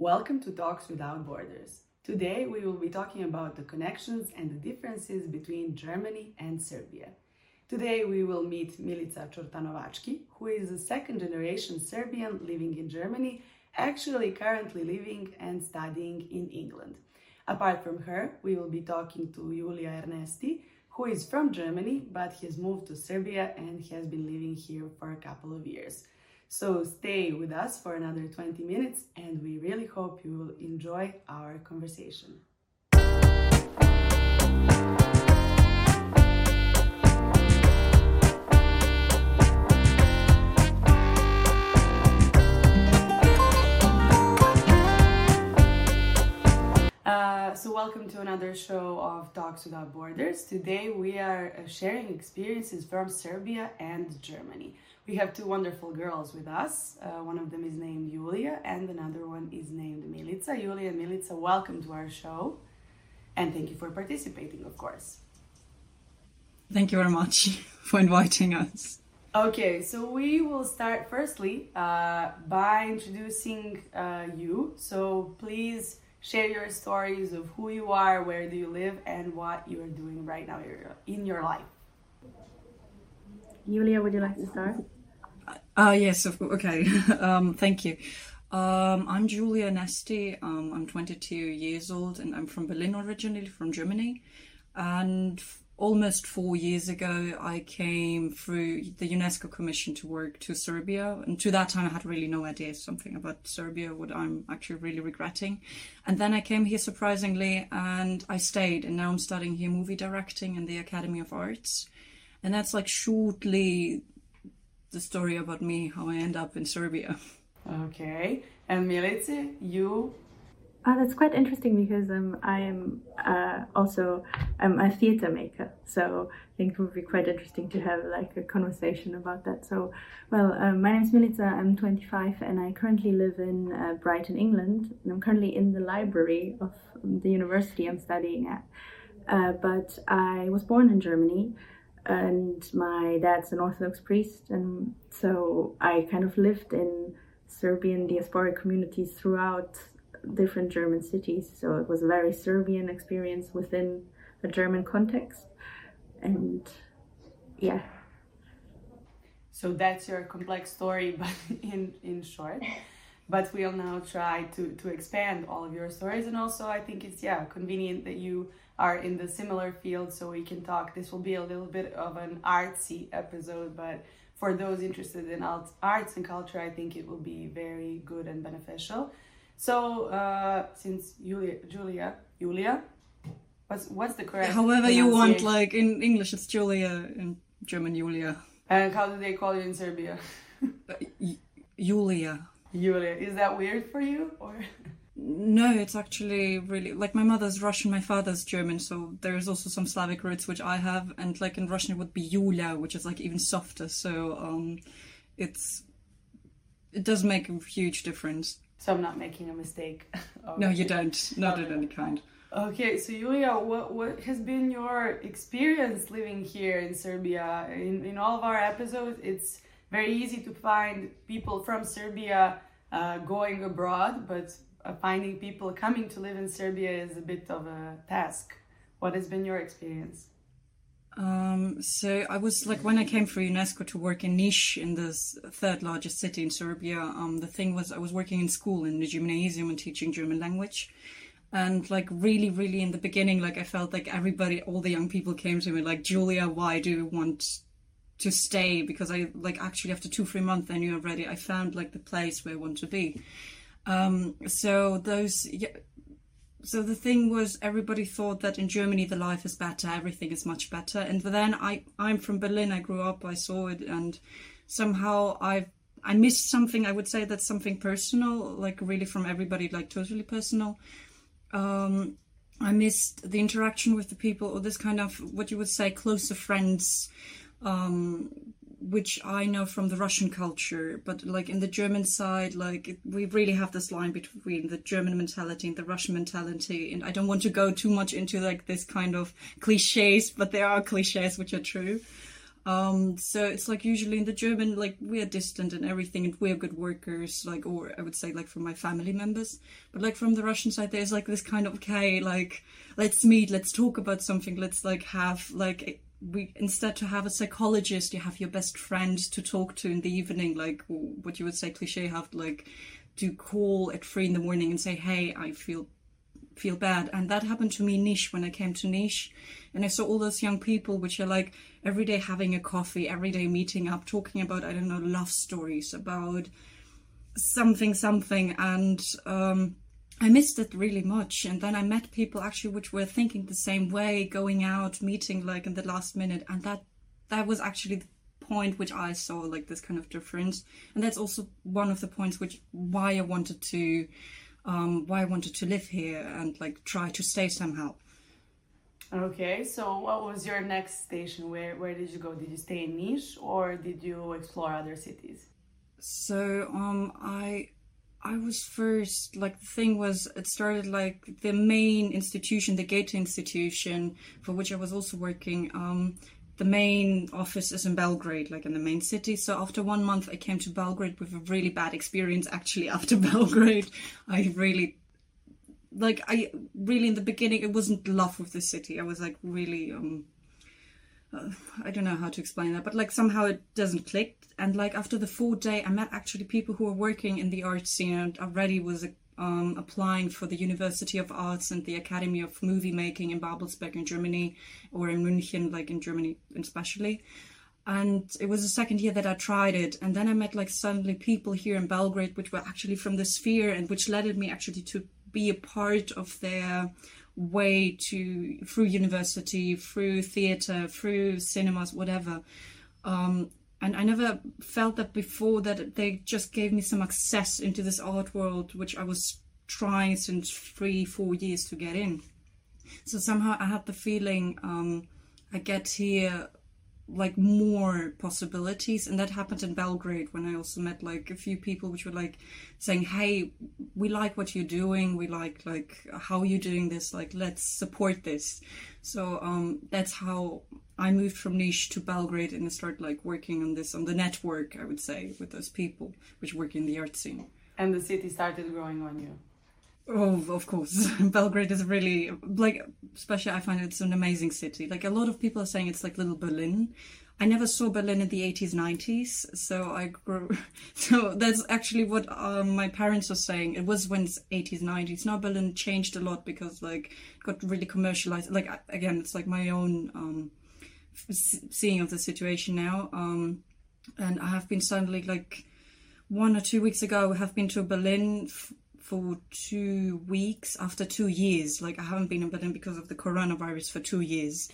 Welcome to Talks Without Borders. Today we will be talking about the connections and the differences between Germany and Serbia. Today we will meet Milica Čortanovacki, who is a second generation Serbian living in Germany, actually currently living and studying in England. Apart from her, we will be talking to Julia Ernesti, who is from Germany but has moved to Serbia and has been living here for a couple of years. So stay with us for another 20 minutes and we really hope you will enjoy our conversation. Uh, so, welcome to another show of Talks Without Borders. Today, we are uh, sharing experiences from Serbia and Germany. We have two wonderful girls with us. Uh, one of them is named Julia, and another one is named Milica. Julia and Milica, welcome to our show, and thank you for participating, of course. Thank you very much for inviting us. Okay, so we will start firstly uh, by introducing uh, you. So, please share your stories of who you are, where do you live, and what you are doing right now in your life. Julia, would you like to start? Uh, yes, of course. okay. um, thank you. Um, I'm Julia Nesti. Um, I'm 22 years old and I'm from Berlin originally, from Germany. And almost four years ago, I came through the UNESCO Commission to work to Serbia. And to that time, I had really no idea something about Serbia, what I'm actually really regretting. And then I came here surprisingly and I stayed. And now I'm studying here movie directing in the Academy of Arts. And that's like shortly the story about me, how I end up in Serbia. Okay. And Milica, you uh, that's quite interesting because um, I am uh, also I'm a theater maker, so I think it would be quite interesting to have like a conversation about that. So, well, um, my name is Milica. I'm 25, and I currently live in uh, Brighton, England. And I'm currently in the library of the university I'm studying at. Uh, but I was born in Germany, and my dad's an Orthodox priest, and so I kind of lived in Serbian diasporic communities throughout different German cities. So it was a very Serbian experience within a German context. And yeah. So that's your complex story, but in, in short. But we'll now try to, to expand all of your stories. And also, I think it's, yeah, convenient that you are in the similar field so we can talk. This will be a little bit of an artsy episode, but for those interested in arts and culture, I think it will be very good and beneficial. So uh, since Julia, Julia, Julia, what's what's the correct? However you want, like in English it's Julia, in German Julia. And how do they call you in Serbia? uh, Julia. Julia, is that weird for you or? No, it's actually really like my mother's Russian, my father's German, so there's also some Slavic roots which I have, and like in Russian it would be Yulia, which is like even softer. So um, it's it does make a huge difference. So I'm not making a mistake. no, you don't. Not okay. any kind. Okay, so Julia, what what has been your experience living here in Serbia? In in all of our episodes, it's very easy to find people from Serbia uh, going abroad, but finding people coming to live in Serbia is a bit of a task. What has been your experience? Um, so I was like when I came for UNESCO to work in Niš, in the third largest city in Serbia. Um, the thing was I was working in school in the gymnasium and teaching German language, and like really, really in the beginning, like I felt like everybody, all the young people came to me like, Julia, why do you want to stay? Because I like actually after two three months I knew already I found like the place where I want to be. Um, so those yeah, so the thing was everybody thought that in germany the life is better everything is much better. And then i i'm from berlin i grew up i saw it and somehow i i missed something i would say that's something personal like really from everybody like totally personal. Um i missed the interaction with the people or this kind of what you would say closer friends um which I know from the Russian culture, but like in the German side, like we really have this line between the German mentality and the Russian mentality. And I don't want to go too much into like this kind of cliches, but there are cliches which are true. Um, so it's like usually in the German, like we are distant and everything, and we're good workers, like, or I would say like from my family members. But like from the Russian side, there's like this kind of okay, like let's meet, let's talk about something, let's like have like we instead to have a psychologist, you have your best friend to talk to in the evening, like what you would say cliche, have like to call at three in the morning and say, hey, I feel feel bad. And that happened to me Niš when I came to Niš. And I saw all those young people, which are like every day having a coffee, every day meeting up, talking about, I don't know, love stories, about something, something. And um, I missed it really much. And then I met people actually which were thinking the same way, going out, meeting like in the last minute. And that that was actually the point which I saw like this kind of difference. And that's also one of the points which why I wanted to um, why I wanted to live here and like try to stay somehow. Okay, so what was your next station? Where where did you go? Did you stay in Niš or did you explore other cities? So um, I I was first like the thing was it started like the main institution, the Goethe institution, for which I was also working. Um, the main office is in Belgrade, like in the main city. So after one month, I came to Belgrade with a really bad experience. Actually, after Belgrade, I really, like, I really in the beginning, it wasn't love with the city. I was like really, um, uh, I don't know how to explain that, but like somehow it doesn't click. And like after the fourth day, I met actually people who were working in the art scene and already was um, applying for the University of Arts and the Academy of Movie Making in Babelsberg in Germany, or in München, like in Germany especially. And it was the second year that I tried it, and then I met like suddenly people here in Belgrade, which were actually from the sphere, and which led me actually to be a part of their way to through university, through theater, through cinemas, whatever. Um, and I never felt that before that they just gave me some access into this art world, which I was trying since three, four years to get in. So somehow I had the feeling um, I get here like more possibilities and that happened in belgrade when i also met like a few people which were like saying hey we like what you're doing we like like how you're doing this like let's support this so um that's how I moved from Niš to Belgrade and started like working on this on the network, I would say, with those people which work in the art scene. And the city started growing on you. Oh, of course. Belgrade is really like, especially I find it's an amazing city. Like a lot of people are saying it's like little Berlin. I never saw Berlin in the 80s, 90s, so I grew. So that's actually what um, my parents were saying. It was when it's 80s, 90s. Now Berlin changed a lot because like got really commercialized. Like again, it's like my own um, seeing of the situation now. Um, and I have been suddenly like one or two weeks ago, I have been to Berlin for two weeks after two years. Like I haven't been in Berlin because of the coronavirus for two years.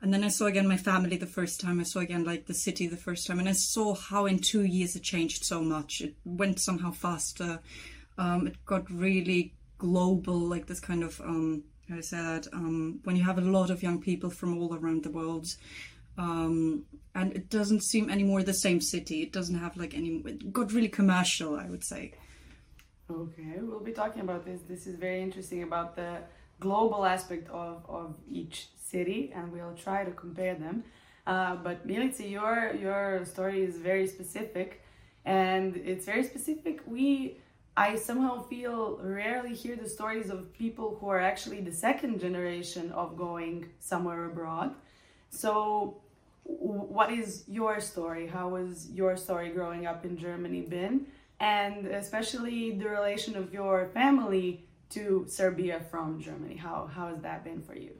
And then I saw again my family the first time. I saw again like the city the first time, and I saw how in two years it changed so much. It went somehow faster. Um, it got really global, like this kind of um, how say that um, when you have a lot of young people from all around the world um, and it doesn't seem anymore the same city. It doesn't have like any. It got really commercial, I would say. Okay, we'll be talking about this. This is very interesting about the global aspect of, of each city, and we'll try to compare them. Uh, but Milica, your your story is very specific, and it's very specific. We I somehow feel rarely hear the stories of people who are actually the second generation of going somewhere abroad. So what is your story? How was your story growing up in Germany been? And especially the relation of your family to Serbia from Germany. How, how has that been for you?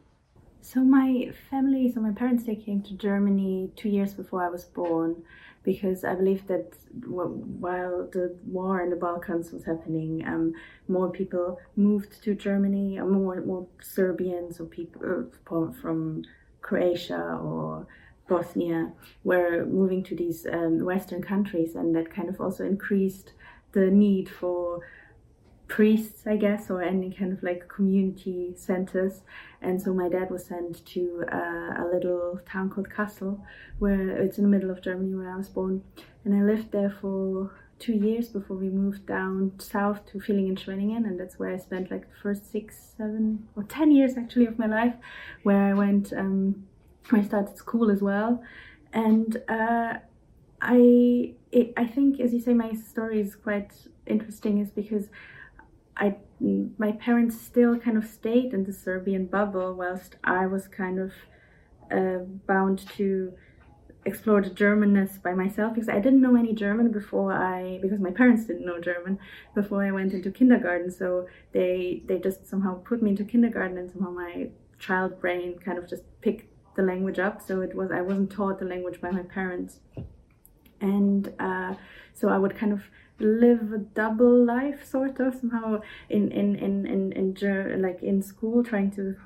So my family, so my parents, they came to Germany two years before I was born because I believe that while the war in the Balkans was happening, um, more people moved to Germany, more more Serbians or people uh, from Croatia or Bosnia were moving to these um, Western countries, and that kind of also increased the need for priests, I guess, or any kind of like community centers. And so my dad was sent to uh, a little town called Kassel, where it's in the middle of Germany where I was born. And I lived there for two years before we moved down south to Villingen-Schwenningen, and that's where I spent like the first six, seven, or ten years actually of my life, where I went. Um, I started school as well. and uh, I it, I think, as you say, my story is quite interesting, is because I my parents still kind of stayed in the Serbian bubble, whilst I was kind of uh, bound to explore the Germanness by myself because I didn't know any German before I because my parents didn't know German before I went into kindergarten. So they they just somehow put me into kindergarten and somehow my child brain kind of just picked the language up. So it was I wasn't taught the language by my parents, and uh, so I would kind of live a double life sort of somehow in in in in, in like in school trying to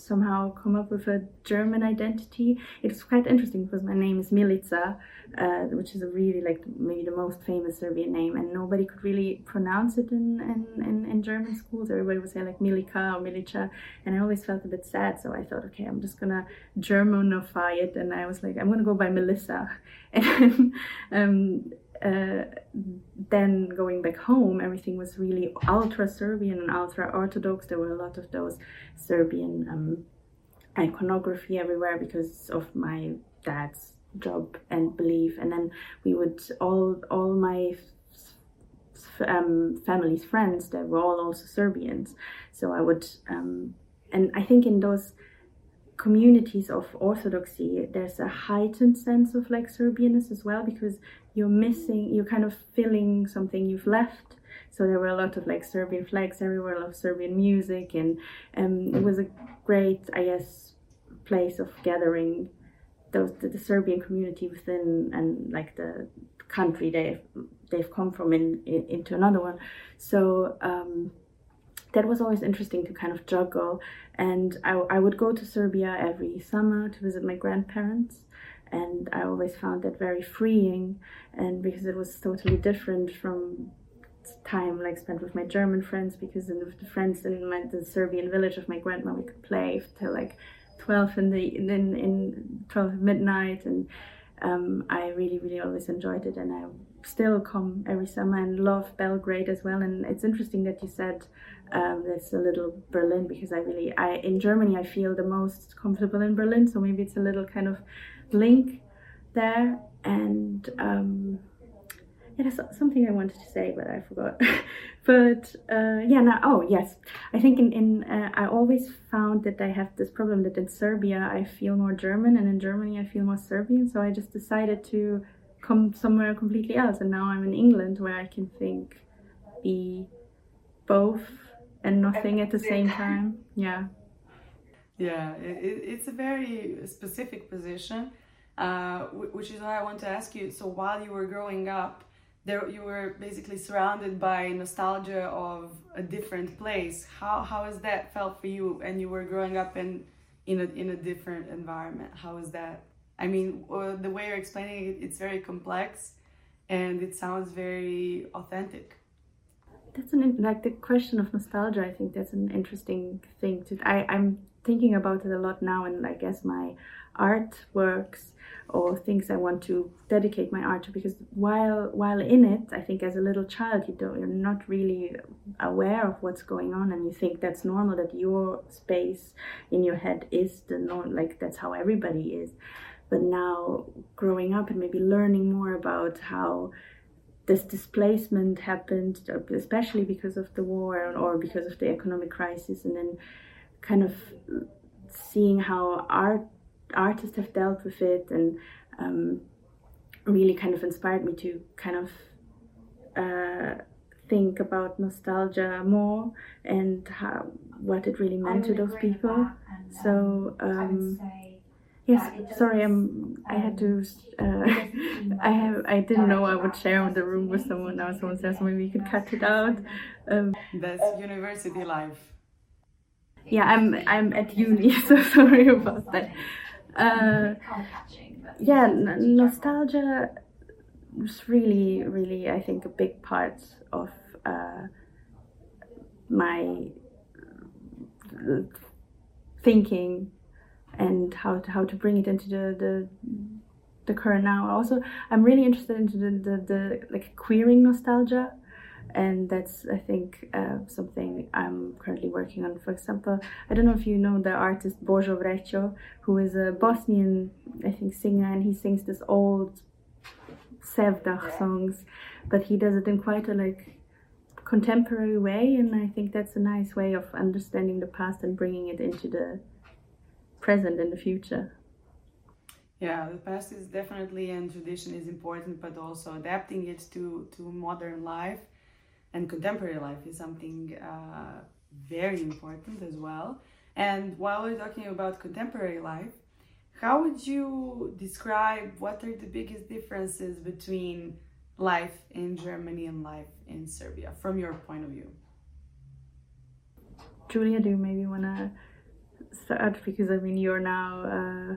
somehow come up with a German identity. It's quite interesting because my name is Milica, uh, which is a really like maybe the most famous Serbian name, and nobody could really pronounce it in, in, in, in German schools. Everybody would say like Milica or Milica, and I always felt a bit sad. So I thought, okay, I'm just gonna Germanify it, and I was like, I'm gonna go by Melissa, and um, uh, then going back home, everything was really ultra Serbian and ultra Orthodox. There were a lot of those Serbian um, iconography everywhere because of my dad's job and belief. And then we would all all my um, family's friends that were all also Serbians. So I would, um, and I think in those communities of orthodoxy there's a heightened sense of like serbianness as well because you're missing you're kind of feeling something you've left so there were a lot of like serbian flags everywhere a lot of serbian music and um, it was a great i guess place of gathering those the, the serbian community within and like the country they've they've come from in, in into another one so um, that was always interesting to kind of juggle. And I, I would go to Serbia every summer to visit my grandparents. And I always found that very freeing, and because it was totally different from time like spent with my German friends. Because in the friends in my, the Serbian village of my grandma, we could play till like twelve in the in in twelve midnight, and um, I really really always enjoyed it, and I still come every summer and love Belgrade as well. And it's interesting that you said um, there's a little Berlin because I really I in Germany I feel the most comfortable in Berlin, so maybe it's a little kind of link there. And um, is something I wanted to say, but I forgot. but uh, yeah, now oh yes, I think in in uh, I always found that I have this problem that in Serbia I feel more German, and in Germany I feel more Serbian. So I just decided to come somewhere completely else, and now I'm in England where I can think, be both and nothing at the same time. Yeah. Yeah, it, it's a very specific position, uh, which is why I want to ask you. So while you were growing up, there you were basically surrounded by nostalgia of a different place. How how has that felt for you? And you were growing up in in a in a different environment. How is that? I mean, uh, the way you're explaining it, it's very complex, and it sounds very authentic that's an like the question of nostalgia i think that's an interesting thing to I, i'm thinking about it a lot now and i guess my artworks or things i want to dedicate my art to because while while in it i think as a little child you don't you're not really aware of what's going on and you think that's normal that your space in your head is the norm like that's how everybody is. But now growing up and maybe learning more about how this displacement happened, especially because of the war or because of the economic crisis, and then kind of seeing how art artists have dealt with it, and um, really kind of inspired me to kind of uh, think about nostalgia more and how what it really meant to those people. And, um, so. Um, Yes, sorry, I'm. I had to. Uh, I have. I didn't know I would share the room with someone now. Someone says maybe you could cut it out. Um, That's university life. Yeah, I'm. I'm at uni, so sorry about that. Uh, yeah, n- nostalgia was really, really, I think, a big part of uh, my thinking and how to, how to bring it into the, the the current now. Also, I'm really interested into the, the, the like queering nostalgia, and that's I think uh, something I'm currently working on. For example, I don't know if you know the artist Božo Vrećo, who is a Bosnian I think, singer, and he sings this old Sevdah songs, but he does it in quite a like contemporary way, and I think that's a nice way of understanding the past and bringing it into the present and the future. Yeah, the past is definitely and tradition is important, but also adapting it to to modern life and contemporary life is something uh, very important as well. And while we're talking about contemporary life, how would you describe what are the biggest differences between life in Germany and life in Serbia from your point of view? Julia, do you maybe want to start? Because I mean, you're now. Uh,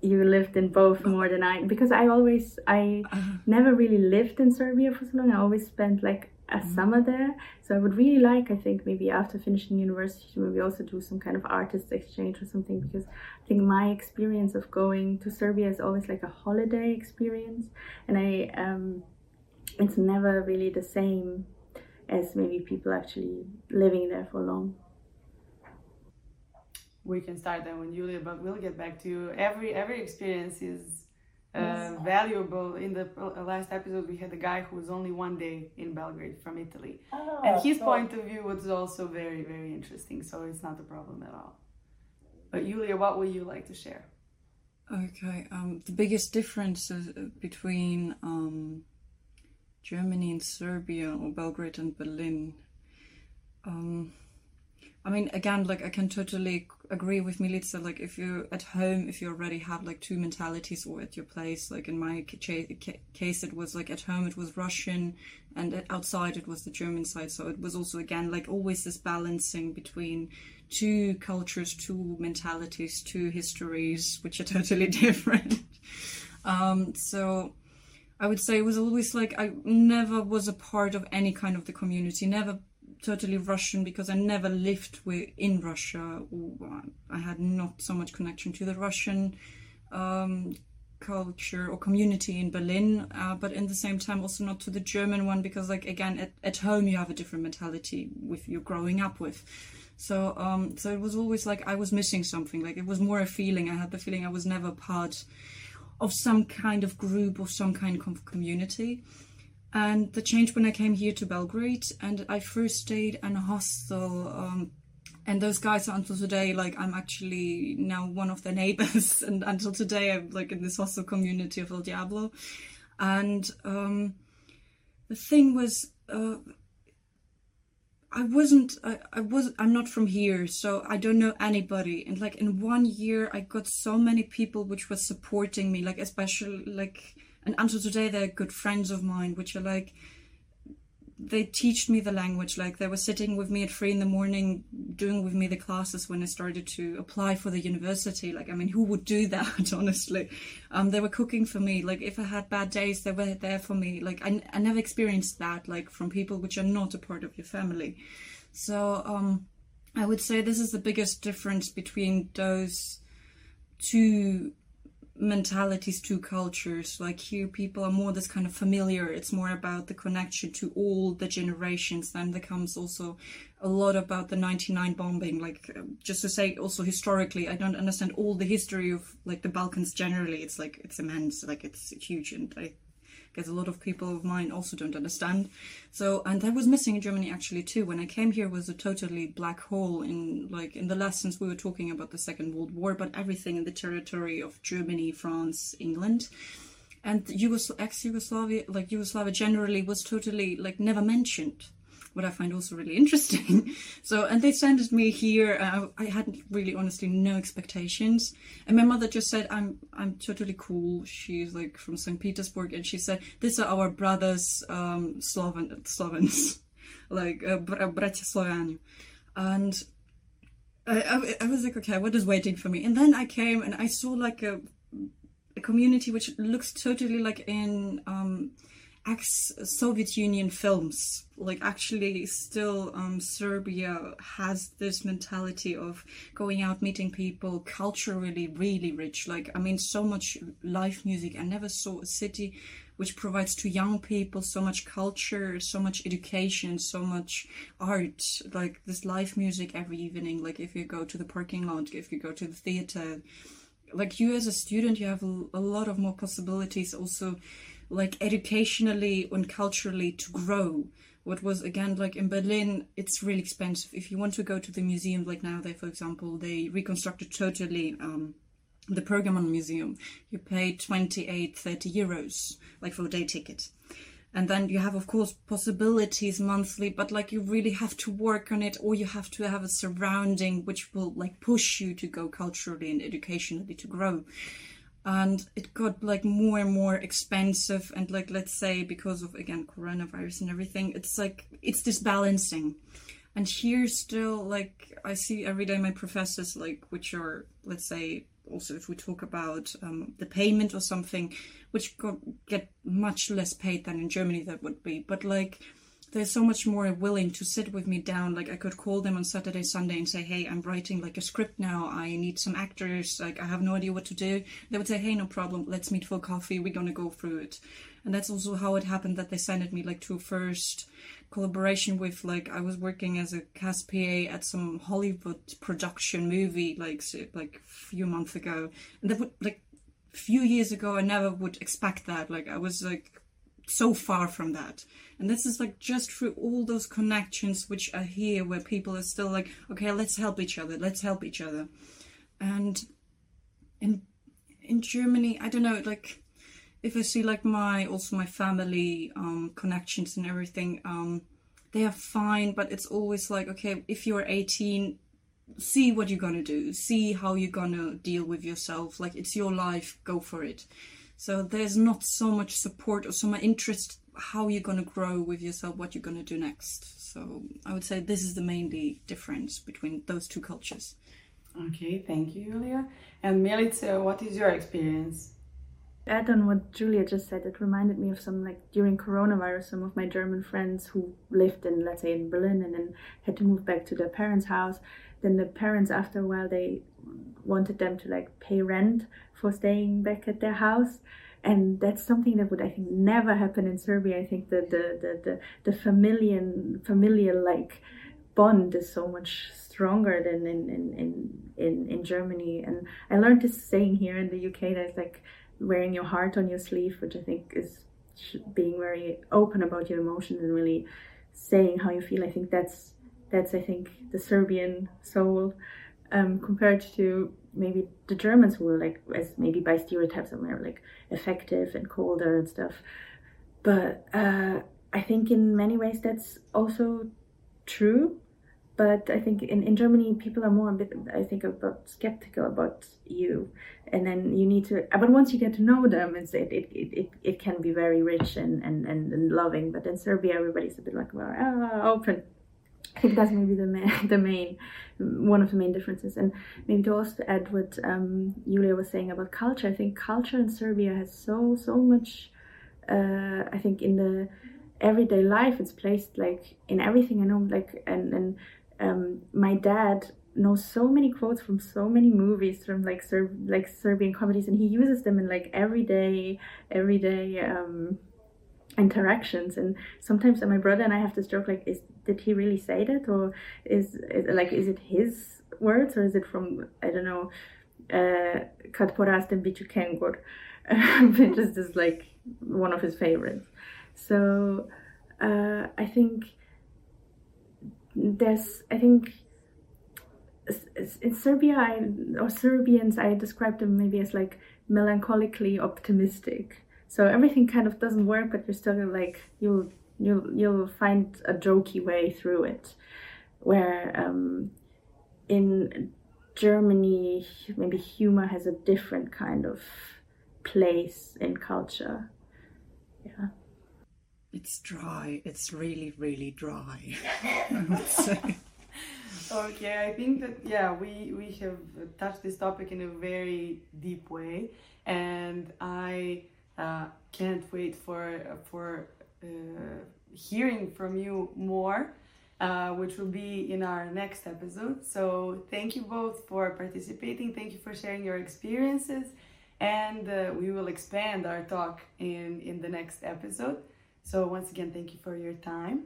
you lived in both more than I because I always I never really lived in Serbia for so long. I always spent like a mm-hmm. summer there. So I would really like, I think, maybe after finishing university, to maybe also do some kind of artist exchange or something, because I think my experience of going to Serbia is always like a holiday experience, and I um, it's never really the same as maybe people actually living there for long. We can start then with Julia, but we'll get back to you. Every every experience is uh, valuable. In the uh, last episode, we had a guy who was only one day in Belgrade from Italy, oh, and his point of view was also very, very interesting. So it's not a problem at all. But Julia, what would you like to share? Okay, um, the biggest difference uh, between um, Germany and Serbia, or Belgrade and Berlin. Um, I mean, again, like I can totally agree with Milica. Like, if you're at home, if you already have like two mentalities, or at your place, like in my case, it was like at home it was Russian, and outside it was the German side. So it was also again like always this balancing between two cultures, two mentalities, two histories, which are totally different. um, so I would say it was always like I never was a part of any kind of the community, never totally Russian because I never lived with, in Russia. I had not so much connection to the Russian um, culture or community in Berlin, uh, but in the same time also not to the German one because, like again, at, at home you have a different mentality with you're growing up with. So, um, so it was always like I was missing something. Like it was more a feeling. I had the feeling I was never part of some kind of group or some kind of community. And the change when I came here to Belgrade, and I first stayed in a hostel. Um, and those guys until today, like I'm actually now one of their neighbors, and until today I'm like in this hostel community of El Diablo. And um, the thing was, uh, I wasn't I, I was I'm not from here so I don't know anybody and like in one year I got so many people which was supporting me like especially like and until today they're good friends of mine which are like they teach me the language. Like they were sitting with me at three in the morning doing with me the classes when i started to apply for the university. Like i mean who would do that honestly? Um, they were cooking for me. Like if i had bad days they were there for me. Like I, I never experienced that like from people which are not a part of your family. So um, i would say this is the biggest difference between those two mentalities two cultures. Like here people are more this kind of familiar. It's more about the connection to all the generations. Then there comes also a lot about the 99 bombing. Like um, just to say also historically i don't understand all the history of like the balkans generally. It's like it's immense. Like it's huge and i because a lot of people of mine also don't understand. So, and that was missing in Germany actually too. When I came here, was a totally black hole in like in the lessons we were talking about the Second World War, but everything in the territory of Germany, France, England. And Yugos- ex-Yugoslavia, like Yugoslavia generally, was totally like never mentioned what I find also really interesting. So, and they sent me here. Uh, I had really, honestly, no expectations. And my mother just said, "I'm, I'm totally cool." She's like from Saint Petersburg, and she said, "These are our brothers, um, Sloven, Slovens, like uh, uh bratia Slovani," and. I, I, I was like, okay, what is waiting for me? And then I came and I saw like a a community which looks totally like in um, ex-Soviet Union films. Like actually, still, um, Serbia has this mentality of going out, meeting people, culturally really rich. Like I mean, so much live music. I never saw a city which provides to young people so much culture, so much education, so much art. Like this live music every evening. Like if you go to the parking lot, if you go to the theater like you as a student, you have a lot of more possibilities also, like educationally and culturally to grow. What was again like in Berlin, it's really expensive. If you want to go to the museum, like now, they for example, they reconstructed totally. Um, the Pergamon Museum, you pay 28, 30 euros, like for a day ticket. And then you have, of course, possibilities monthly, but like you really have to work on it, or you have to have a surrounding which will like push you to go culturally and educationally to grow. And it got like more and more expensive, and like let's say because of again coronavirus and everything, it's like it's this balancing. And here still, like I see every day my professors, like which are let's say also if we talk about um, the payment or something, which got, get much less paid than in Germany that would be. But like they're so much more willing to sit with me down. Like I could call them on Saturday, Sunday and say, Hey, I'm writing like a script now. I need some actors. Like I have no idea what to do. They would say, Hey, no problem. Let's meet for coffee. We're going to go through it. And that's also how it happened that they sent me like to a first collaboration with like I was working as a cast PA at some Hollywood production movie like like a few months ago. And that would like few years ago I never would expect that. Like I was like so far from that. And this is like just through all those connections which are here where people are still like, okay, let's help each other, let's help each other. And in in Germany, I don't know, like if I see like my also my family um connections and everything, um they are fine, but it's always like, okay, if you're 18, see what you're gonna do, see how you're gonna deal with yourself. Like it's your life, go for it. So there's not so much support or so much interest how you're going to grow with yourself, what you're going to do next. So I would say this is the mainly difference between those two cultures. Okay, thank you, Julia. And Milica, what is your experience? Add on what Julia just said, it reminded me of some like during coronavirus, some of my German friends who lived in, let's say, in Berlin and then had to move back to their parents' house. Then the parents, after a while, they wanted them to like pay rent for staying back at their house and that's something that would I think never happen in Serbia. I think that the the the, the familiar familiar like bond is so much stronger than in in, in in in Germany. And I learned this saying here in the UK that it's like wearing your heart on your sleeve, which I think is being very open about your emotions and really saying how you feel. I think that's that's I think the Serbian soul um, compared to maybe the Germans who were like, as maybe by stereotypes, are like effective and colder and stuff. But uh, I think in many ways that's also true. But I think in, in Germany, people are more a bit, I think, about skeptical about you. And then you need to, but once you get to know them, it's, it, it, it, it can be very rich and, and, and, and loving. But in Serbia, everybody's a bit like, well, ah, open I think that's maybe the main, the main, one of the main differences. And maybe to also add what um, Julia was saying about culture, I think culture in Serbia has so so much. Uh, I think in the everyday life, it's placed like in everything. I know, like and and um, my dad knows so many quotes from so many movies from like Serb like Serbian comedies, and he uses them in like everyday everyday. Um, interactions and sometimes my brother and i have this joke like is did he really say that or is, is like is it his words or is it from i don't know uh kad porastem biću kengur which is like one of his favorites. So uh i think there's i think in serbia I, or serbians i describe them maybe as like melancholically optimistic so everything kind of doesn't work but you're still like you'll you'll you'll find a jokey way through it. Where um, in germany maybe humor has a different kind of place in culture. Yeah. It's dry. It's really really dry. I would say okay i think that yeah we we have touched this topic in a very deep way. And i uh, can't wait for for uh, hearing from you more, uh, which will be in our next episode. So thank you both for participating. Thank you for sharing your experiences, and uh, we will expand our talk in in the next episode. So once again, thank you for your time,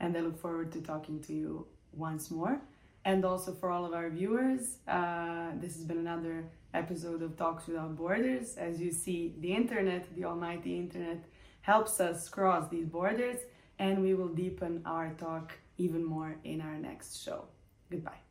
and I look forward to talking to you once more. and also for all of our viewers. Uh, this has been another episode of Talks Without Borders. As you see, the internet, the almighty internet, helps us cross these borders, and we will deepen our talk even more in our next show. Goodbye.